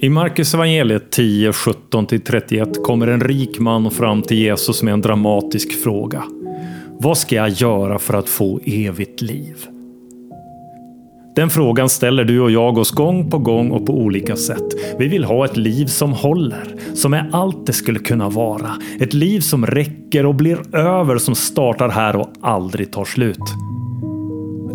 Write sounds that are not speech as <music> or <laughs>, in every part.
I Markus evangeliet 10, 17-31 kommer en rik man fram till Jesus med en dramatisk fråga. Vad ska jag göra för att få evigt liv? Den frågan ställer du och jag oss gång på gång och på olika sätt. Vi vill ha ett liv som håller, som är allt det skulle kunna vara. Ett liv som räcker och blir över, som startar här och aldrig tar slut.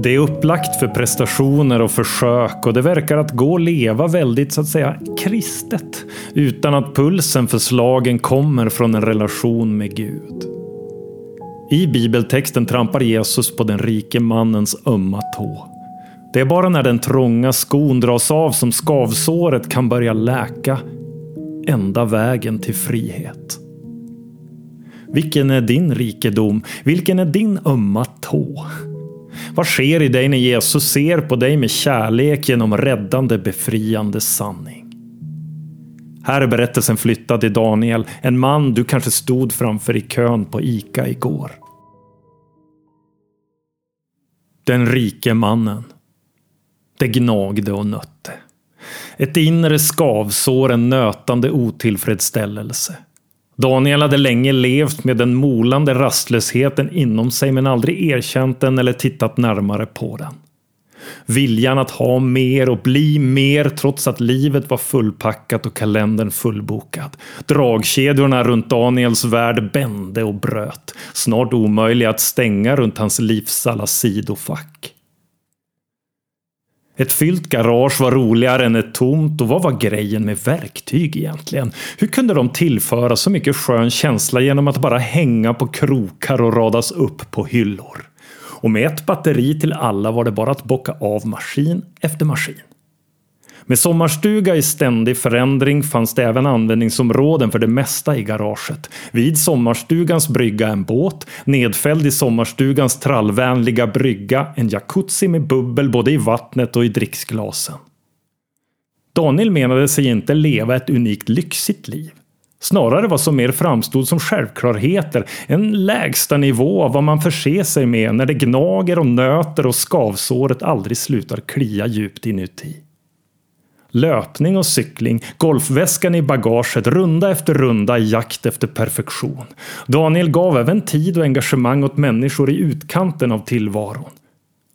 Det är upplagt för prestationer och försök och det verkar att gå och leva väldigt så att säga kristet utan att pulsen för slagen kommer från en relation med Gud. I bibeltexten trampar Jesus på den rike mannens ömma tå. Det är bara när den trånga skon dras av som skavsåret kan börja läka. Enda vägen till frihet. Vilken är din rikedom? Vilken är din ömma tå? Vad sker i dig när Jesus ser på dig med kärlek genom räddande, befriande sanning? Här är berättelsen flyttad till Daniel, en man du kanske stod framför i kön på ICA igår. Den rike mannen. Det gnagde och nötte. Ett inre skavsår, en nötande otillfredsställelse. Daniel hade länge levt med den molande rastlösheten inom sig men aldrig erkänt den eller tittat närmare på den. Viljan att ha mer och bli mer trots att livet var fullpackat och kalendern fullbokad. Dragkedjorna runt Daniels värld bände och bröt. Snart omöjliga att stänga runt hans livs alla sidofack. Ett fyllt garage var roligare än ett tomt och vad var grejen med verktyg egentligen? Hur kunde de tillföra så mycket skön känsla genom att bara hänga på krokar och radas upp på hyllor? Och med ett batteri till alla var det bara att bocka av maskin efter maskin. Med sommarstuga i ständig förändring fanns det även användningsområden för det mesta i garaget. Vid sommarstugans brygga en båt, nedfälld i sommarstugans trallvänliga brygga en jacuzzi med bubbel både i vattnet och i dricksglasen. Daniel menade sig inte leva ett unikt lyxigt liv. Snarare vad som mer framstod som självklarheter, en lägsta nivå av vad man förser sig med när det gnager och nöter och skavsåret aldrig slutar klia djupt inuti. Löpning och cykling, golfväskan i bagaget, runda efter runda i jakt efter perfektion. Daniel gav även tid och engagemang åt människor i utkanten av tillvaron.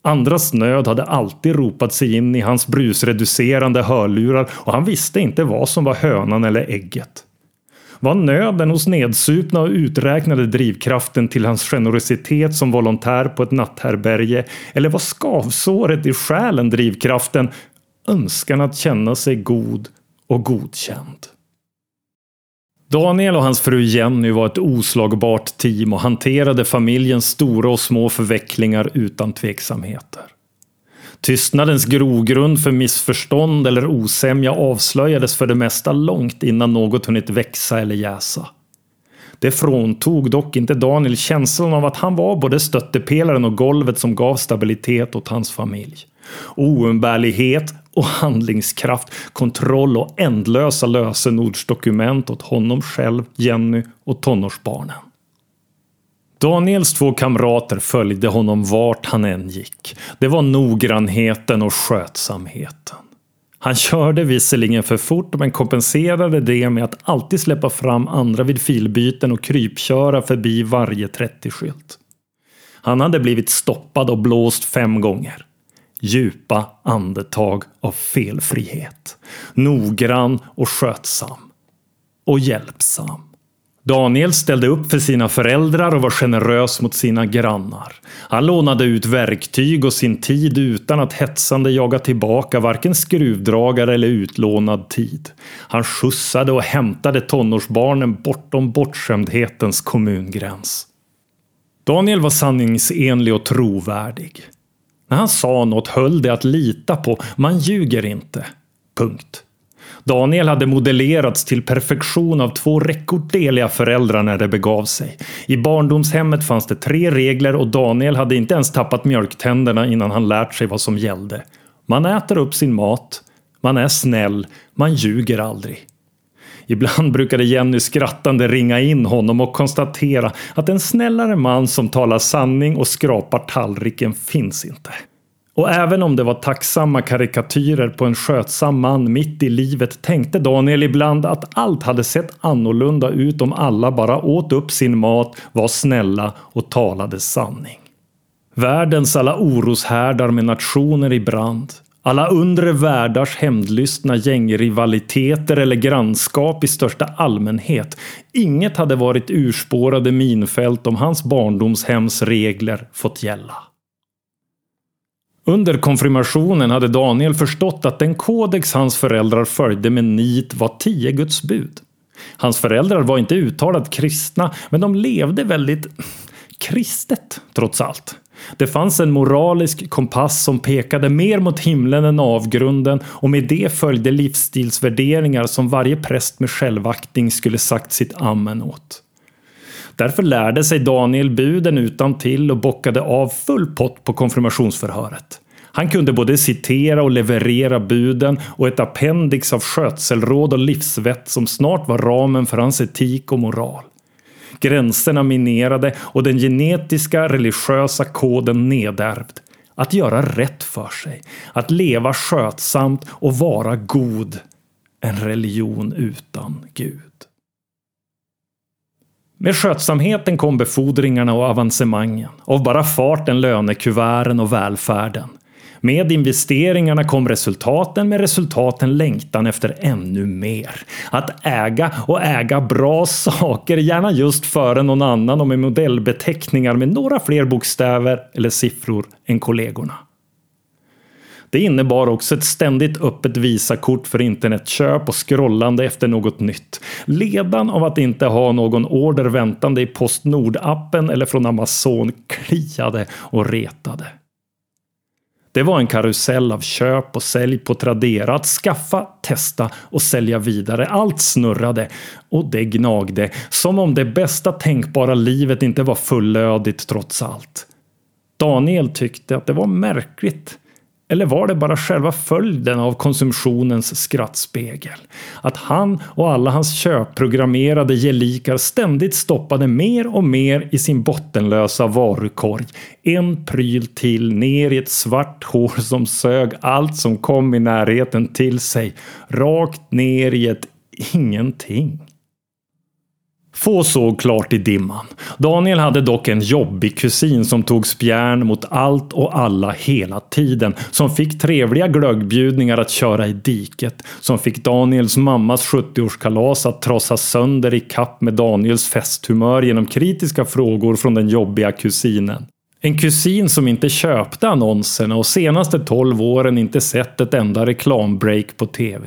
Andras nöd hade alltid ropat sig in i hans brusreducerande hörlurar och han visste inte vad som var hönan eller ägget. Var nöden hos nedsupna och uträknade drivkraften till hans generositet som volontär på ett natthärbärge? Eller var skavsåret i själen drivkraften önskan att känna sig god och godkänd. Daniel och hans fru Jenny var ett oslagbart team och hanterade familjens stora och små förvecklingar utan tveksamheter. Tystnadens grogrund för missförstånd eller osämja avslöjades för det mesta långt innan något hunnit växa eller jäsa. Det fråntog dock inte Daniel känslan av att han var både stöttepelaren och golvet som gav stabilitet åt hans familj. Oumbärlighet och handlingskraft, kontroll och ändlösa lösenordsdokument åt honom själv, Jenny och tonårsbarnen. Daniels två kamrater följde honom vart han än gick. Det var noggrannheten och skötsamheten. Han körde visserligen för fort men kompenserade det med att alltid släppa fram andra vid filbyten och krypköra förbi varje 30-skylt. Han hade blivit stoppad och blåst fem gånger. Djupa andetag av felfrihet. Noggrann och skötsam. Och hjälpsam. Daniel ställde upp för sina föräldrar och var generös mot sina grannar. Han lånade ut verktyg och sin tid utan att hetsande jaga tillbaka varken skruvdragare eller utlånad tid. Han skjutsade och hämtade tonårsbarnen bortom bortskämdhetens kommungräns. Daniel var sanningsenlig och trovärdig. När han sa något höll det att lita på. Man ljuger inte. Punkt. Daniel hade modellerats till perfektion av två rekorddeliga föräldrar när det begav sig. I barndomshemmet fanns det tre regler och Daniel hade inte ens tappat mjölktänderna innan han lärt sig vad som gällde. Man äter upp sin mat, man är snäll, man ljuger aldrig. Ibland brukade Jenny skrattande ringa in honom och konstatera att en snällare man som talar sanning och skrapar tallriken finns inte. Och även om det var tacksamma karikatyrer på en skötsam man mitt i livet tänkte Daniel ibland att allt hade sett annorlunda ut om alla bara åt upp sin mat, var snälla och talade sanning. Världens alla oroshärdar med nationer i brand. Alla undre världars hämndlystna gängrivaliteter eller grannskap i största allmänhet. Inget hade varit urspårade minfält om hans barndomshems regler fått gälla. Under konfirmationen hade Daniel förstått att den kodex hans föräldrar följde med nit var tio Guds bud. Hans föräldrar var inte uttalat kristna, men de levde väldigt kristet trots allt. Det fanns en moralisk kompass som pekade mer mot himlen än avgrunden och med det följde livsstilsvärderingar som varje präst med självaktning skulle sagt sitt amen åt. Därför lärde sig Daniel buden utan till och bockade av full pott på konfirmationsförhöret. Han kunde både citera och leverera buden och ett appendix av skötselråd och livsvett som snart var ramen för hans etik och moral. Gränserna minerade och den genetiska religiösa koden nedärvd. Att göra rätt för sig, att leva skötsamt och vara god. En religion utan Gud. Med skötsamheten kom befordringarna och avancemangen. Av bara farten lönekuverten och välfärden. Med investeringarna kom resultaten, med resultaten längtan efter ännu mer. Att äga och äga bra saker, gärna just före någon annan och med modellbeteckningar med några fler bokstäver eller siffror än kollegorna. Det innebar också ett ständigt öppet Visakort för internetköp och scrollande efter något nytt. Ledan av att inte ha någon order väntande i Postnord-appen eller från Amazon kliade och retade. Det var en karusell av köp och sälj på Tradera. Att skaffa, testa och sälja vidare. Allt snurrade och det gnagde. Som om det bästa tänkbara livet inte var fullödigt trots allt. Daniel tyckte att det var märkligt eller var det bara själva följden av konsumtionens skrattspegel? Att han och alla hans köpprogrammerade gelikar ständigt stoppade mer och mer i sin bottenlösa varukorg. En pryl till ner i ett svart hår som sög allt som kom i närheten till sig. Rakt ner i ett ingenting. Få såg klart i dimman. Daniel hade dock en jobbig kusin som tog spjärn mot allt och alla hela tiden. Som fick trevliga glöggbjudningar att köra i diket. Som fick Daniels mammas 70-årskalas att trossas sönder i kapp med Daniels festhumör genom kritiska frågor från den jobbiga kusinen. En kusin som inte köpte annonserna och senaste 12 åren inte sett ett enda reklambreak på TV.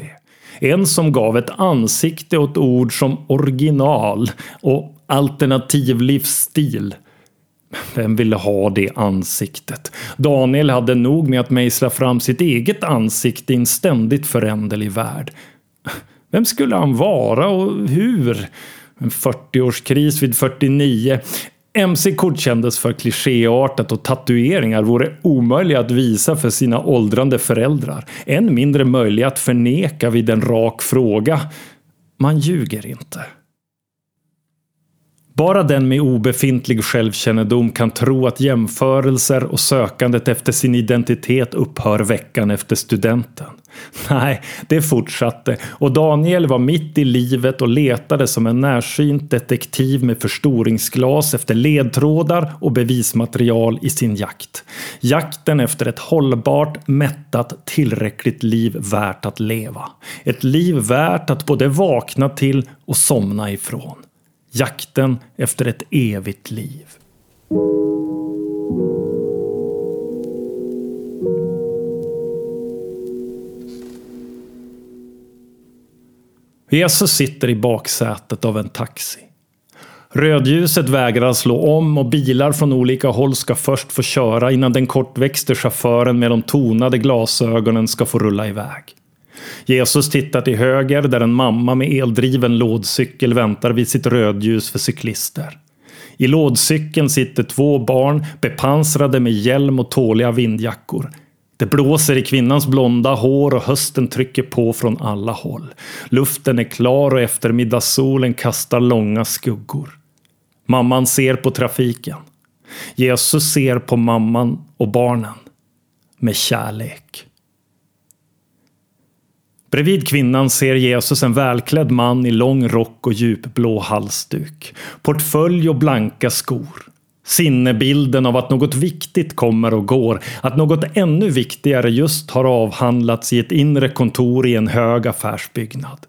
En som gav ett ansikte åt ord som original och alternativ livsstil. Vem ville ha det ansiktet? Daniel hade nog med att mejsla fram sitt eget ansikte i en ständigt föränderlig värld. Vem skulle han vara och hur? En 40-årskris vid 49. MC-kort kändes för klichéartat och tatueringar vore omöjliga att visa för sina åldrande föräldrar. Än mindre möjliga att förneka vid en rak fråga. Man ljuger inte. Bara den med obefintlig självkännedom kan tro att jämförelser och sökandet efter sin identitet upphör veckan efter studenten. <laughs> Nej, det fortsatte och Daniel var mitt i livet och letade som en närsynt detektiv med förstoringsglas efter ledtrådar och bevismaterial i sin jakt. Jakten efter ett hållbart, mättat, tillräckligt liv värt att leva. Ett liv värt att både vakna till och somna ifrån. Jakten efter ett evigt liv. Jesus sitter i baksätet av en taxi. Rödljuset vägrar slå om och bilar från olika håll ska först få köra innan den kortväxte chauffören med de tonade glasögonen ska få rulla iväg. Jesus tittar till höger där en mamma med eldriven lådcykel väntar vid sitt rödljus för cyklister. I lådcykeln sitter två barn bepansrade med hjälm och tåliga vindjackor. Det blåser i kvinnans blonda hår och hösten trycker på från alla håll. Luften är klar och eftermiddagssolen kastar långa skuggor. Mamman ser på trafiken. Jesus ser på mamman och barnen. med kärlek. Bredvid kvinnan ser Jesus en välklädd man i lång rock och djupblå halsduk. Portfölj och blanka skor. Sinnebilden av att något viktigt kommer och går, att något ännu viktigare just har avhandlats i ett inre kontor i en hög affärsbyggnad.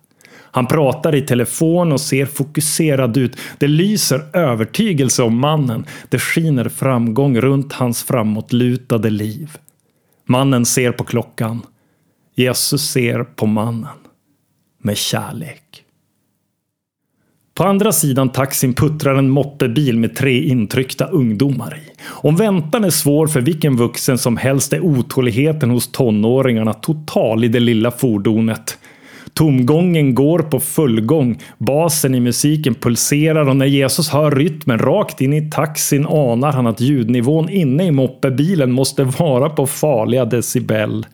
Han pratar i telefon och ser fokuserad ut. Det lyser övertygelse om mannen. Det skiner framgång runt hans framåtlutade liv. Mannen ser på klockan. Jesus ser på mannen. Med kärlek. På andra sidan taxin puttrar en moppebil med tre intryckta ungdomar i. Om väntan är svår för vilken vuxen som helst är otåligheten hos tonåringarna total i det lilla fordonet. Tomgången går på fullgång, basen i musiken pulserar och när Jesus hör rytmen rakt in i taxin anar han att ljudnivån inne i moppebilen måste vara på farliga decibel.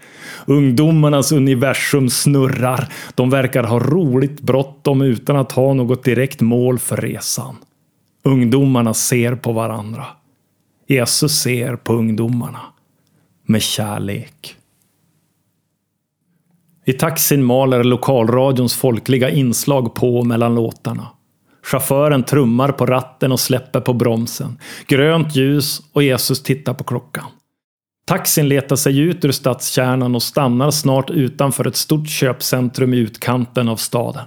Ungdomarnas universum snurrar. De verkar ha roligt bråttom utan att ha något direkt mål för resan. Ungdomarna ser på varandra. Jesus ser på ungdomarna. Med kärlek. I taxin maler lokalradions folkliga inslag på mellan låtarna. Chauffören trummar på ratten och släpper på bromsen. Grönt ljus och Jesus tittar på klockan. Taxin letar sig ut ur stadskärnan och stannar snart utanför ett stort köpcentrum i utkanten av staden.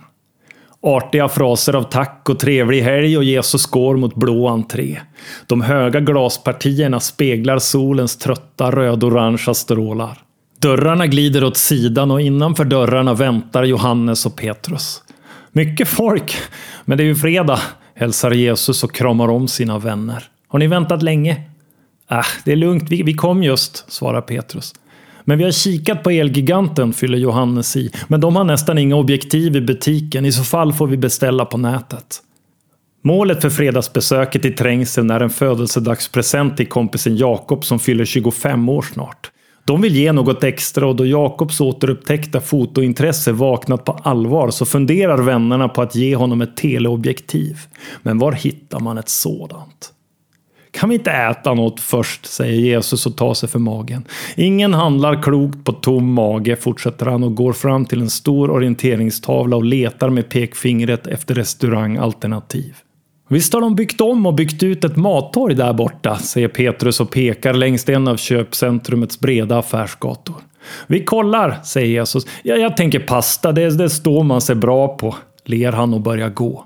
Artiga fraser av tack och trevlig helg och Jesus går mot blå entré. De höga glaspartierna speglar solens trötta rödorangea strålar. Dörrarna glider åt sidan och innanför dörrarna väntar Johannes och Petrus. Mycket folk, men det är ju fredag, hälsar Jesus och kramar om sina vänner. Har ni väntat länge? Äh, det är lugnt, vi, vi kom just, svarar Petrus. Men vi har kikat på Elgiganten, fyller Johannes i. Men de har nästan inga objektiv i butiken. I så fall får vi beställa på nätet. Målet för fredagsbesöket i trängseln är en födelsedagspresent till kompisen Jakob som fyller 25 år snart. De vill ge något extra och då Jakobs återupptäckta fotointresse vaknat på allvar så funderar vännerna på att ge honom ett teleobjektiv. Men var hittar man ett sådant? Kan vi inte äta något först, säger Jesus och tar sig för magen. Ingen handlar klokt på tom mage, fortsätter han och går fram till en stor orienteringstavla och letar med pekfingret efter restaurangalternativ. Visst har de byggt om och byggt ut ett mattorg där borta, säger Petrus och pekar längs en av köpcentrumets breda affärsgator. Vi kollar, säger Jesus. Ja, jag tänker pasta, det, det står man sig bra på, ler han och börjar gå.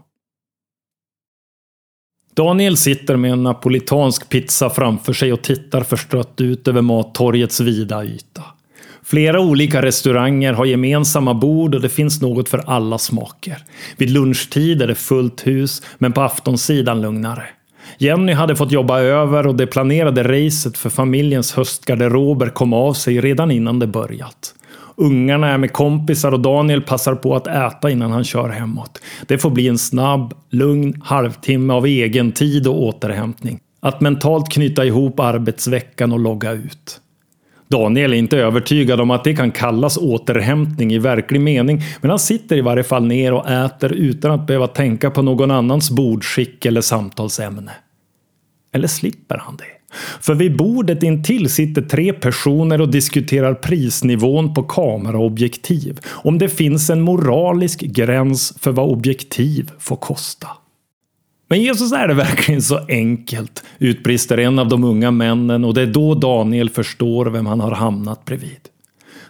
Daniel sitter med en napolitansk pizza framför sig och tittar förstrött ut över mattorgets vida yta. Flera olika restauranger har gemensamma bord och det finns något för alla smaker. Vid lunchtid är det fullt hus, men på aftonsidan lugnare. Jenny hade fått jobba över och det planerade racet för familjens höstgarderober kom av sig redan innan det börjat. Ungarna är med kompisar och Daniel passar på att äta innan han kör hemåt. Det får bli en snabb, lugn halvtimme av egen tid och återhämtning. Att mentalt knyta ihop arbetsveckan och logga ut. Daniel är inte övertygad om att det kan kallas återhämtning i verklig mening, men han sitter i varje fall ner och äter utan att behöva tänka på någon annans bordskick eller samtalsämne. Eller slipper han det? För vid bordet intill sitter tre personer och diskuterar prisnivån på kameraobjektiv. Om det finns en moralisk gräns för vad objektiv får kosta. Men Jesus är det verkligen så enkelt? utbrister en av de unga männen och det är då Daniel förstår vem han har hamnat bredvid.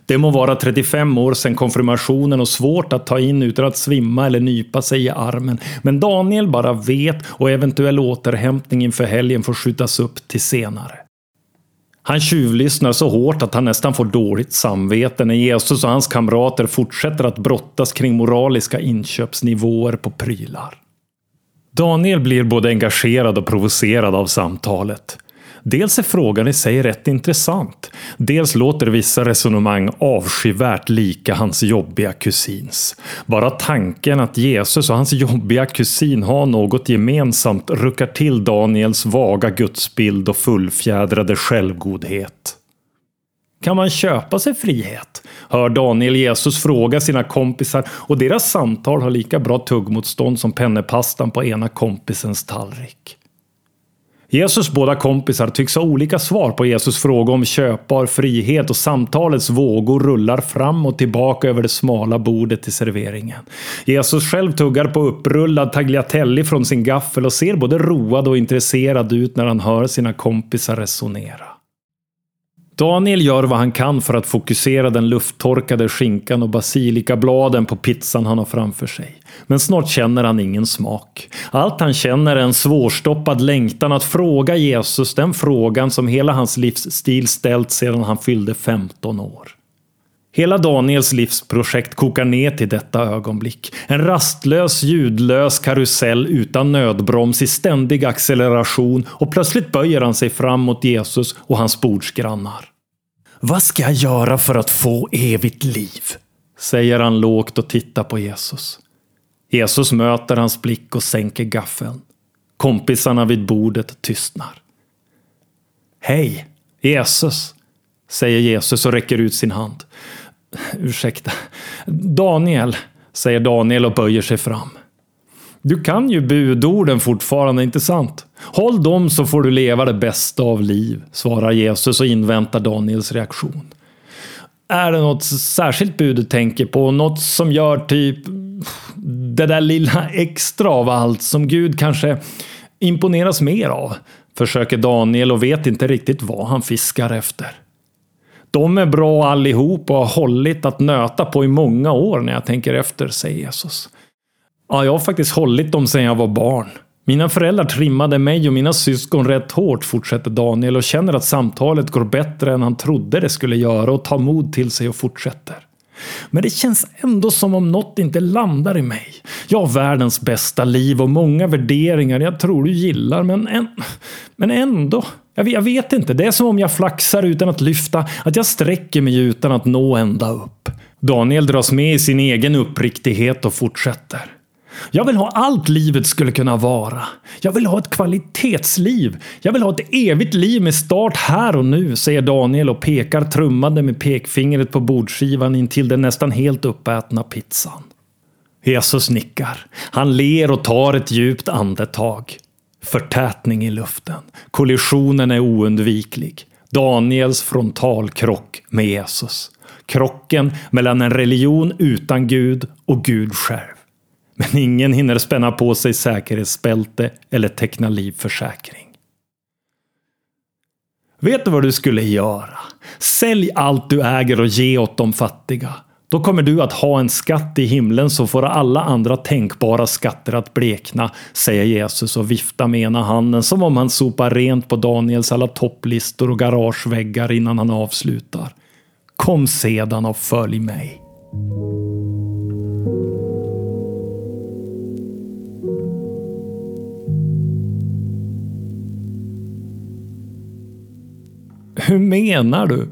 Det må vara 35 år sedan konfirmationen och svårt att ta in utan att svimma eller nypa sig i armen. Men Daniel bara vet och eventuell återhämtning inför helgen får skjutas upp till senare. Han tjuvlyssnar så hårt att han nästan får dåligt samvete när Jesus och hans kamrater fortsätter att brottas kring moraliska inköpsnivåer på prylar. Daniel blir både engagerad och provocerad av samtalet. Dels är frågan i sig rätt intressant. Dels låter vissa resonemang avskyvärt lika hans jobbiga kusins. Bara tanken att Jesus och hans jobbiga kusin har något gemensamt ruckar till Daniels vaga gudsbild och fullfjädrade självgodhet. Kan man köpa sig frihet? Hör Daniel Jesus fråga sina kompisar och deras samtal har lika bra tuggmotstånd som pennepastan på ena kompisens tallrik. Jesus båda kompisar tycks ha olika svar på Jesus fråga om köpbar frihet och samtalets vågor rullar fram och tillbaka över det smala bordet i serveringen. Jesus själv tuggar på upprullad tagliatelle från sin gaffel och ser både road och intresserad ut när han hör sina kompisar resonera. Daniel gör vad han kan för att fokusera den lufttorkade skinkan och basilikabladen på pizzan han har framför sig. Men snart känner han ingen smak. Allt han känner är en svårstoppad längtan att fråga Jesus den frågan som hela hans livsstil ställt sedan han fyllde 15 år. Hela Daniels livsprojekt kokar ner till detta ögonblick. En rastlös, ljudlös karusell utan nödbroms i ständig acceleration och plötsligt böjer han sig fram mot Jesus och hans bordsgrannar. Vad ska jag göra för att få evigt liv? Säger han lågt och tittar på Jesus. Jesus möter hans blick och sänker gaffeln. Kompisarna vid bordet tystnar. Hej, Jesus, säger Jesus och räcker ut sin hand. <laughs> Ursäkta. Daniel, säger Daniel och böjer sig fram. Du kan ju budorden fortfarande, inte sant? Håll dem så får du leva det bästa av liv, svarar Jesus och inväntar Daniels reaktion. Är det något särskilt bud du tänker på? Något som gör typ det där lilla extra av allt som Gud kanske imponeras mer av? Försöker Daniel och vet inte riktigt vad han fiskar efter. De är bra allihop och har hållit att nöta på i många år när jag tänker efter, säger Jesus. Ja, jag har faktiskt hållit dem sedan jag var barn. Mina föräldrar trimmade mig och mina syskon rätt hårt, fortsätter Daniel och känner att samtalet går bättre än han trodde det skulle göra och tar mod till sig och fortsätter. Men det känns ändå som om något inte landar i mig. Jag har världens bästa liv och många värderingar jag tror du gillar, men, en, men ändå. Jag, jag vet inte, det är som om jag flaxar utan att lyfta, att jag sträcker mig utan att nå ända upp. Daniel dras med i sin egen uppriktighet och fortsätter. Jag vill ha allt livet skulle kunna vara. Jag vill ha ett kvalitetsliv. Jag vill ha ett evigt liv med start här och nu, säger Daniel och pekar trummande med pekfingret på bordskivan intill den nästan helt uppätna pizzan. Jesus nickar. Han ler och tar ett djupt andetag. Förtätning i luften. Kollisionen är oundviklig. Daniels frontalkrock med Jesus. Krocken mellan en religion utan Gud och Gud själv. Men ingen hinner spänna på sig säkerhetsbälte eller teckna livförsäkring. Vet du vad du skulle göra? Sälj allt du äger och ge åt de fattiga. Då kommer du att ha en skatt i himlen så får alla andra tänkbara skatter att blekna, säger Jesus och viftar med ena handen som om han sopar rent på Daniels alla topplistor och garageväggar innan han avslutar. Kom sedan och följ mig. Hur menar du?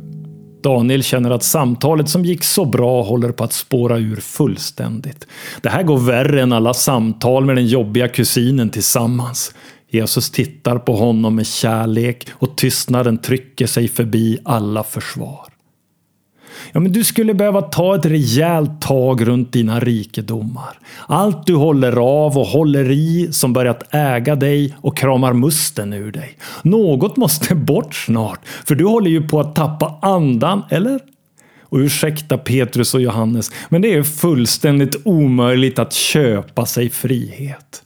Daniel känner att samtalet som gick så bra håller på att spåra ur fullständigt. Det här går värre än alla samtal med den jobbiga kusinen tillsammans. Jesus tittar på honom med kärlek och tystnaden trycker sig förbi alla försvar. Ja, men du skulle behöva ta ett rejält tag runt dina rikedomar. Allt du håller av och håller i som börjat äga dig och kramar musten ur dig. Något måste <laughs> bort snart, för du håller ju på att tappa andan, eller? Och ursäkta Petrus och Johannes, men det är fullständigt omöjligt att köpa sig frihet.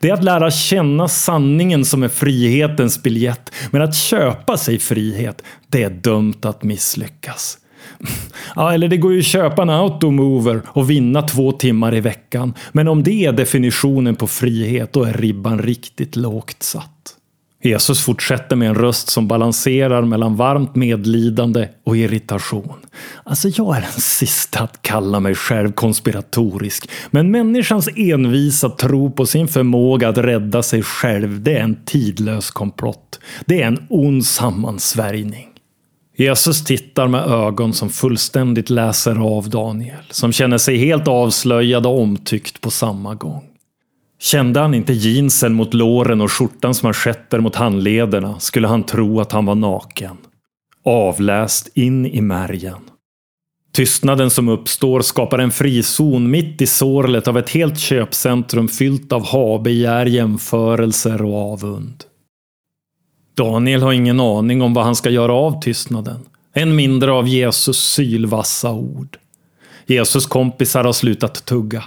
Det är att lära känna sanningen som är frihetens biljett. Men att köpa sig frihet, det är dömt att misslyckas. <laughs> Ja, eller det går ju att köpa en automover och vinna två timmar i veckan. Men om det är definitionen på frihet, då är ribban riktigt lågt satt. Jesus fortsätter med en röst som balanserar mellan varmt medlidande och irritation. Alltså, jag är den sista att kalla mig själv konspiratorisk, men människans envisa tro på sin förmåga att rädda sig själv, det är en tidlös komplott. Det är en ond sammansvärjning. Jesus tittar med ögon som fullständigt läser av Daniel, som känner sig helt avslöjad och omtyckt på samma gång. Kände han inte jeansen mot låren och skjortans manschetter mot handlederna skulle han tro att han var naken. Avläst in i märgen. Tystnaden som uppstår skapar en frizon mitt i sorlet av ett helt köpcentrum fyllt av habegär, jämförelser och avund. Daniel har ingen aning om vad han ska göra av tystnaden. Än mindre av Jesus sylvassa ord. Jesus kompisar har slutat tugga.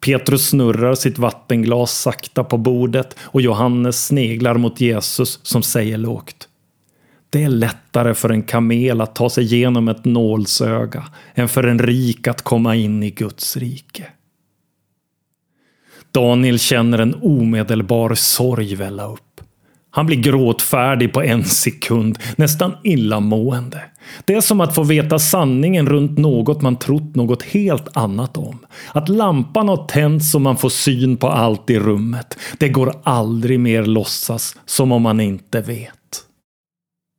Petrus snurrar sitt vattenglas sakta på bordet och Johannes sneglar mot Jesus som säger lågt. Det är lättare för en kamel att ta sig igenom ett nålsöga än för en rik att komma in i Guds rike. Daniel känner en omedelbar sorg välla upp. Han blir gråtfärdig på en sekund, nästan illamående. Det är som att få veta sanningen runt något man trott något helt annat om. Att lampan har tänts och man får syn på allt i rummet. Det går aldrig mer låtsas som om man inte vet.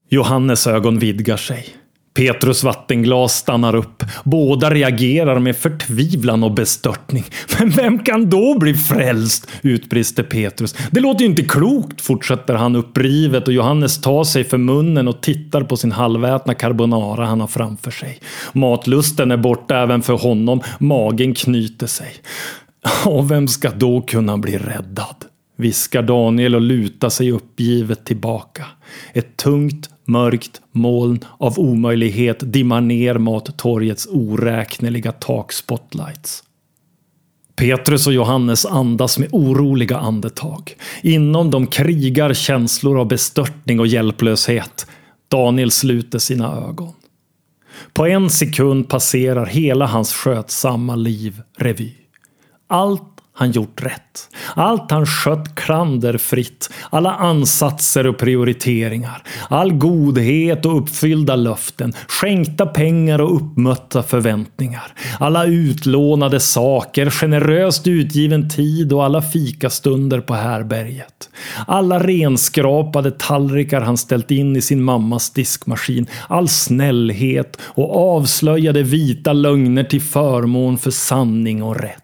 Johannes ögon vidgar sig. Petrus vattenglas stannar upp. Båda reagerar med förtvivlan och bestörtning. <laughs> Men vem kan då bli frälst? utbrister Petrus. Det låter ju inte klokt, fortsätter han upprivet och Johannes tar sig för munnen och tittar på sin halvätna carbonara han har framför sig. Matlusten är borta även för honom. Magen knyter sig. <laughs> Och vem ska då kunna bli räddad? viskar Daniel och lutar sig uppgivet tillbaka. Ett tungt Mörkt moln av omöjlighet dimmar ner mot torgets oräkneliga takspotlights. Petrus och Johannes andas med oroliga andetag. Inom dem krigar känslor av bestörtning och hjälplöshet. Daniel sluter sina ögon. På en sekund passerar hela hans skötsamma liv revy. Allt han gjort rätt. Allt han skött klanderfritt. Alla ansatser och prioriteringar. All godhet och uppfyllda löften. Skänkta pengar och uppmötta förväntningar. Alla utlånade saker, generöst utgiven tid och alla fikastunder på härberget. Alla renskrapade tallrikar han ställt in i sin mammas diskmaskin. All snällhet och avslöjade vita lögner till förmån för sanning och rätt.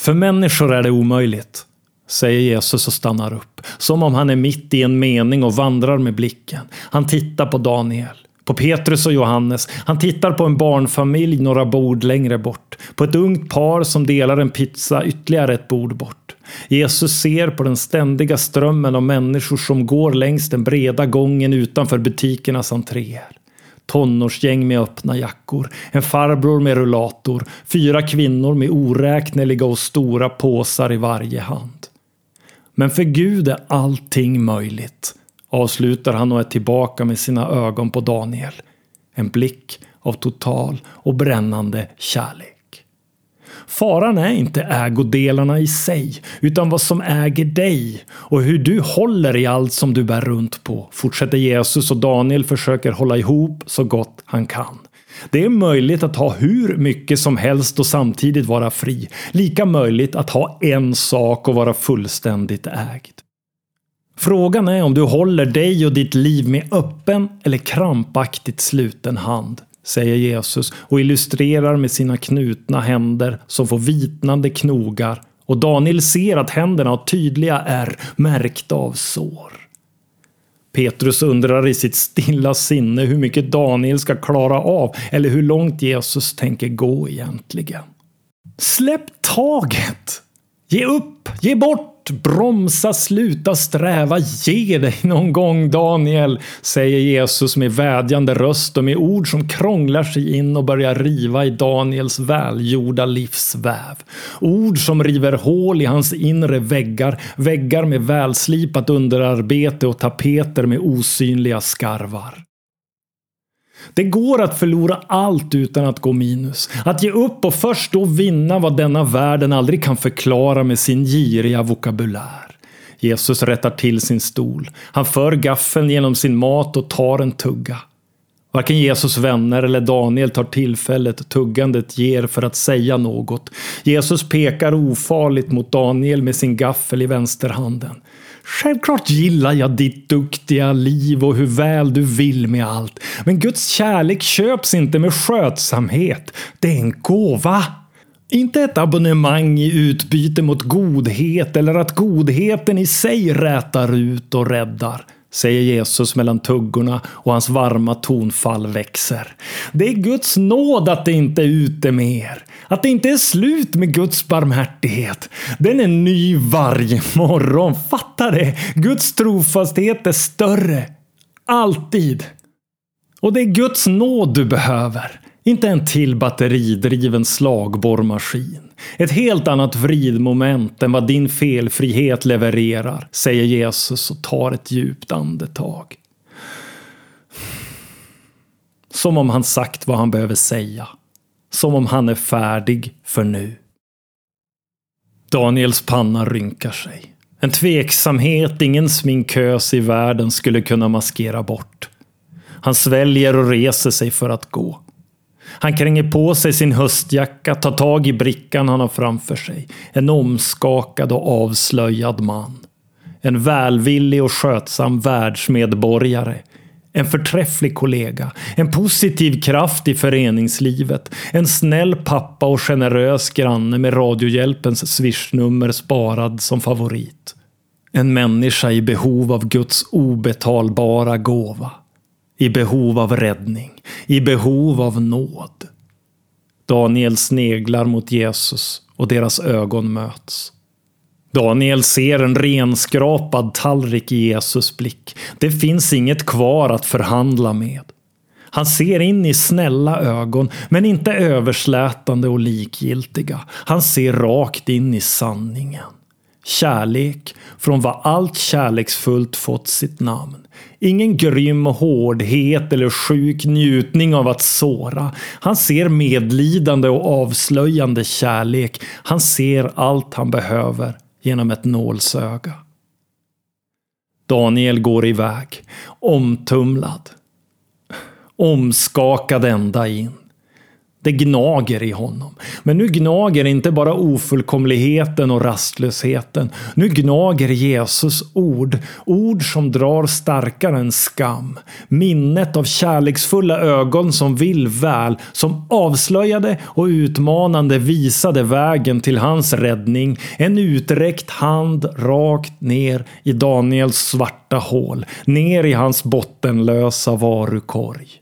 För människor är det omöjligt, säger Jesus och stannar upp. Som om han är mitt i en mening och vandrar med blicken. Han tittar på Daniel. På Petrus och Johannes. Han tittar på en barnfamilj några bord längre bort. På ett ungt par som delar en pizza ytterligare ett bord bort. Jesus ser på den ständiga strömmen av människor som går längs den breda gången utanför butikernas entréer tonårsgäng med öppna jackor, en farbror med rullator, fyra kvinnor med oräkneliga och stora påsar i varje hand. Men för Gud är allting möjligt, avslutar han och är tillbaka med sina ögon på Daniel. En blick av total och brännande kärlek. Faran är inte ägodelarna i sig, utan vad som äger dig och hur du håller i allt som du bär runt på, fortsätter Jesus och Daniel försöker hålla ihop så gott han kan. Det är möjligt att ha hur mycket som helst och samtidigt vara fri. Lika möjligt att ha en sak och vara fullständigt ägd. Frågan är om du håller dig och ditt liv med öppen eller krampaktigt sluten hand säger Jesus och illustrerar med sina knutna händer som får vitnande knogar och Daniel ser att händerna har tydliga ärr märkta av sår. Petrus undrar i sitt stilla sinne hur mycket Daniel ska klara av eller hur långt Jesus tänker gå egentligen. Släpp taget! Ge upp! Ge bort! Bromsa, sluta sträva, ge dig någon gång Daniel, säger Jesus med vädjande röst och med ord som krånglar sig in och börjar riva i Daniels välgjorda livsväv. Ord som river hål i hans inre väggar, väggar med välslipat underarbete och tapeter med osynliga skarvar. Det går att förlora allt utan att gå minus. Att ge upp och först då vinna vad denna världen aldrig kan förklara med sin giriga vokabulär. Jesus rättar till sin stol. Han för gaffeln genom sin mat och tar en tugga. Varken Jesus vänner eller Daniel tar tillfället tuggandet ger för att säga något. Jesus pekar ofarligt mot Daniel med sin gaffel i vänsterhanden. Självklart gillar jag ditt duktiga liv och hur väl du vill med allt. Men Guds kärlek köps inte med skötsamhet. Det är en gåva. Inte ett abonnemang i utbyte mot godhet eller att godheten i sig rätar ut och räddar säger Jesus mellan tuggorna och hans varma tonfall växer. Det är Guds nåd att det inte är ute med er. Att det inte är slut med Guds barmhärtighet. Den är ny varje <laughs> morgon. Fatta det! Guds trofasthet är större. Alltid. Och det är Guds nåd du behöver. Inte en till batteridriven slagborrmaskin. Ett helt annat vridmoment än vad din felfrihet levererar, säger Jesus och tar ett djupt andetag. Som om han sagt vad han behöver säga. Som om han är färdig för nu. Daniels panna rynkar sig. En tveksamhet ingen sminkös i världen skulle kunna maskera bort. Han sväljer och reser sig för att gå. Han kränger på sig sin höstjacka, tar tag i brickan han har framför sig. En omskakad och avslöjad man. En välvillig och skötsam världsmedborgare. En förträfflig kollega. En positiv kraft i föreningslivet. En snäll pappa och generös granne med Radiohjälpens swishnummer sparad som favorit. En människa i behov av Guds obetalbara gåva i behov av räddning, i behov av nåd. Daniel sneglar mot Jesus och deras ögon möts. Daniel ser en renskrapad tallrik i Jesus blick. Det finns inget kvar att förhandla med. Han ser in i snälla ögon, men inte överslätande och likgiltiga. Han ser rakt in i sanningen. Kärlek från vad allt kärleksfullt fått sitt namn. Ingen grym hårdhet eller sjuk njutning av att såra. Han ser medlidande och avslöjande kärlek. Han ser allt han behöver genom ett nålsöga. Daniel går iväg, omtumlad. Omskakad ända in. Det gnager i honom. Men nu gnager inte bara ofullkomligheten och rastlösheten. Nu gnager Jesus ord. Ord som drar starkare än skam. Minnet av kärleksfulla ögon som vill väl. Som avslöjade och utmanande visade vägen till hans räddning. En uträckt hand rakt ner i Daniels svarta hål. Ner i hans bottenlösa varukorg.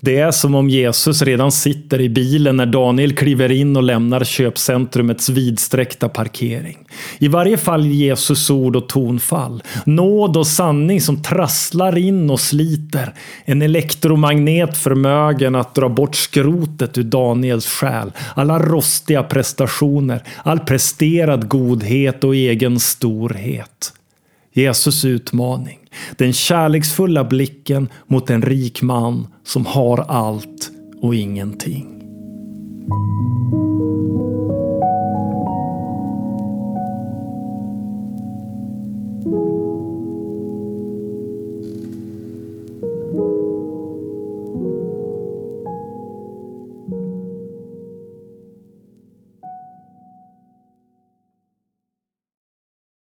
Det är som om Jesus redan sitter i bilen när Daniel kliver in och lämnar köpcentrumets vidsträckta parkering. I varje fall Jesus ord och tonfall. Nåd och sanning som trasslar in och sliter. En elektromagnet förmögen att dra bort skrotet ur Daniels själ. Alla rostiga prestationer, all presterad godhet och egen storhet. Jesus utmaning. Den kärleksfulla blicken mot en rik man som har allt och ingenting.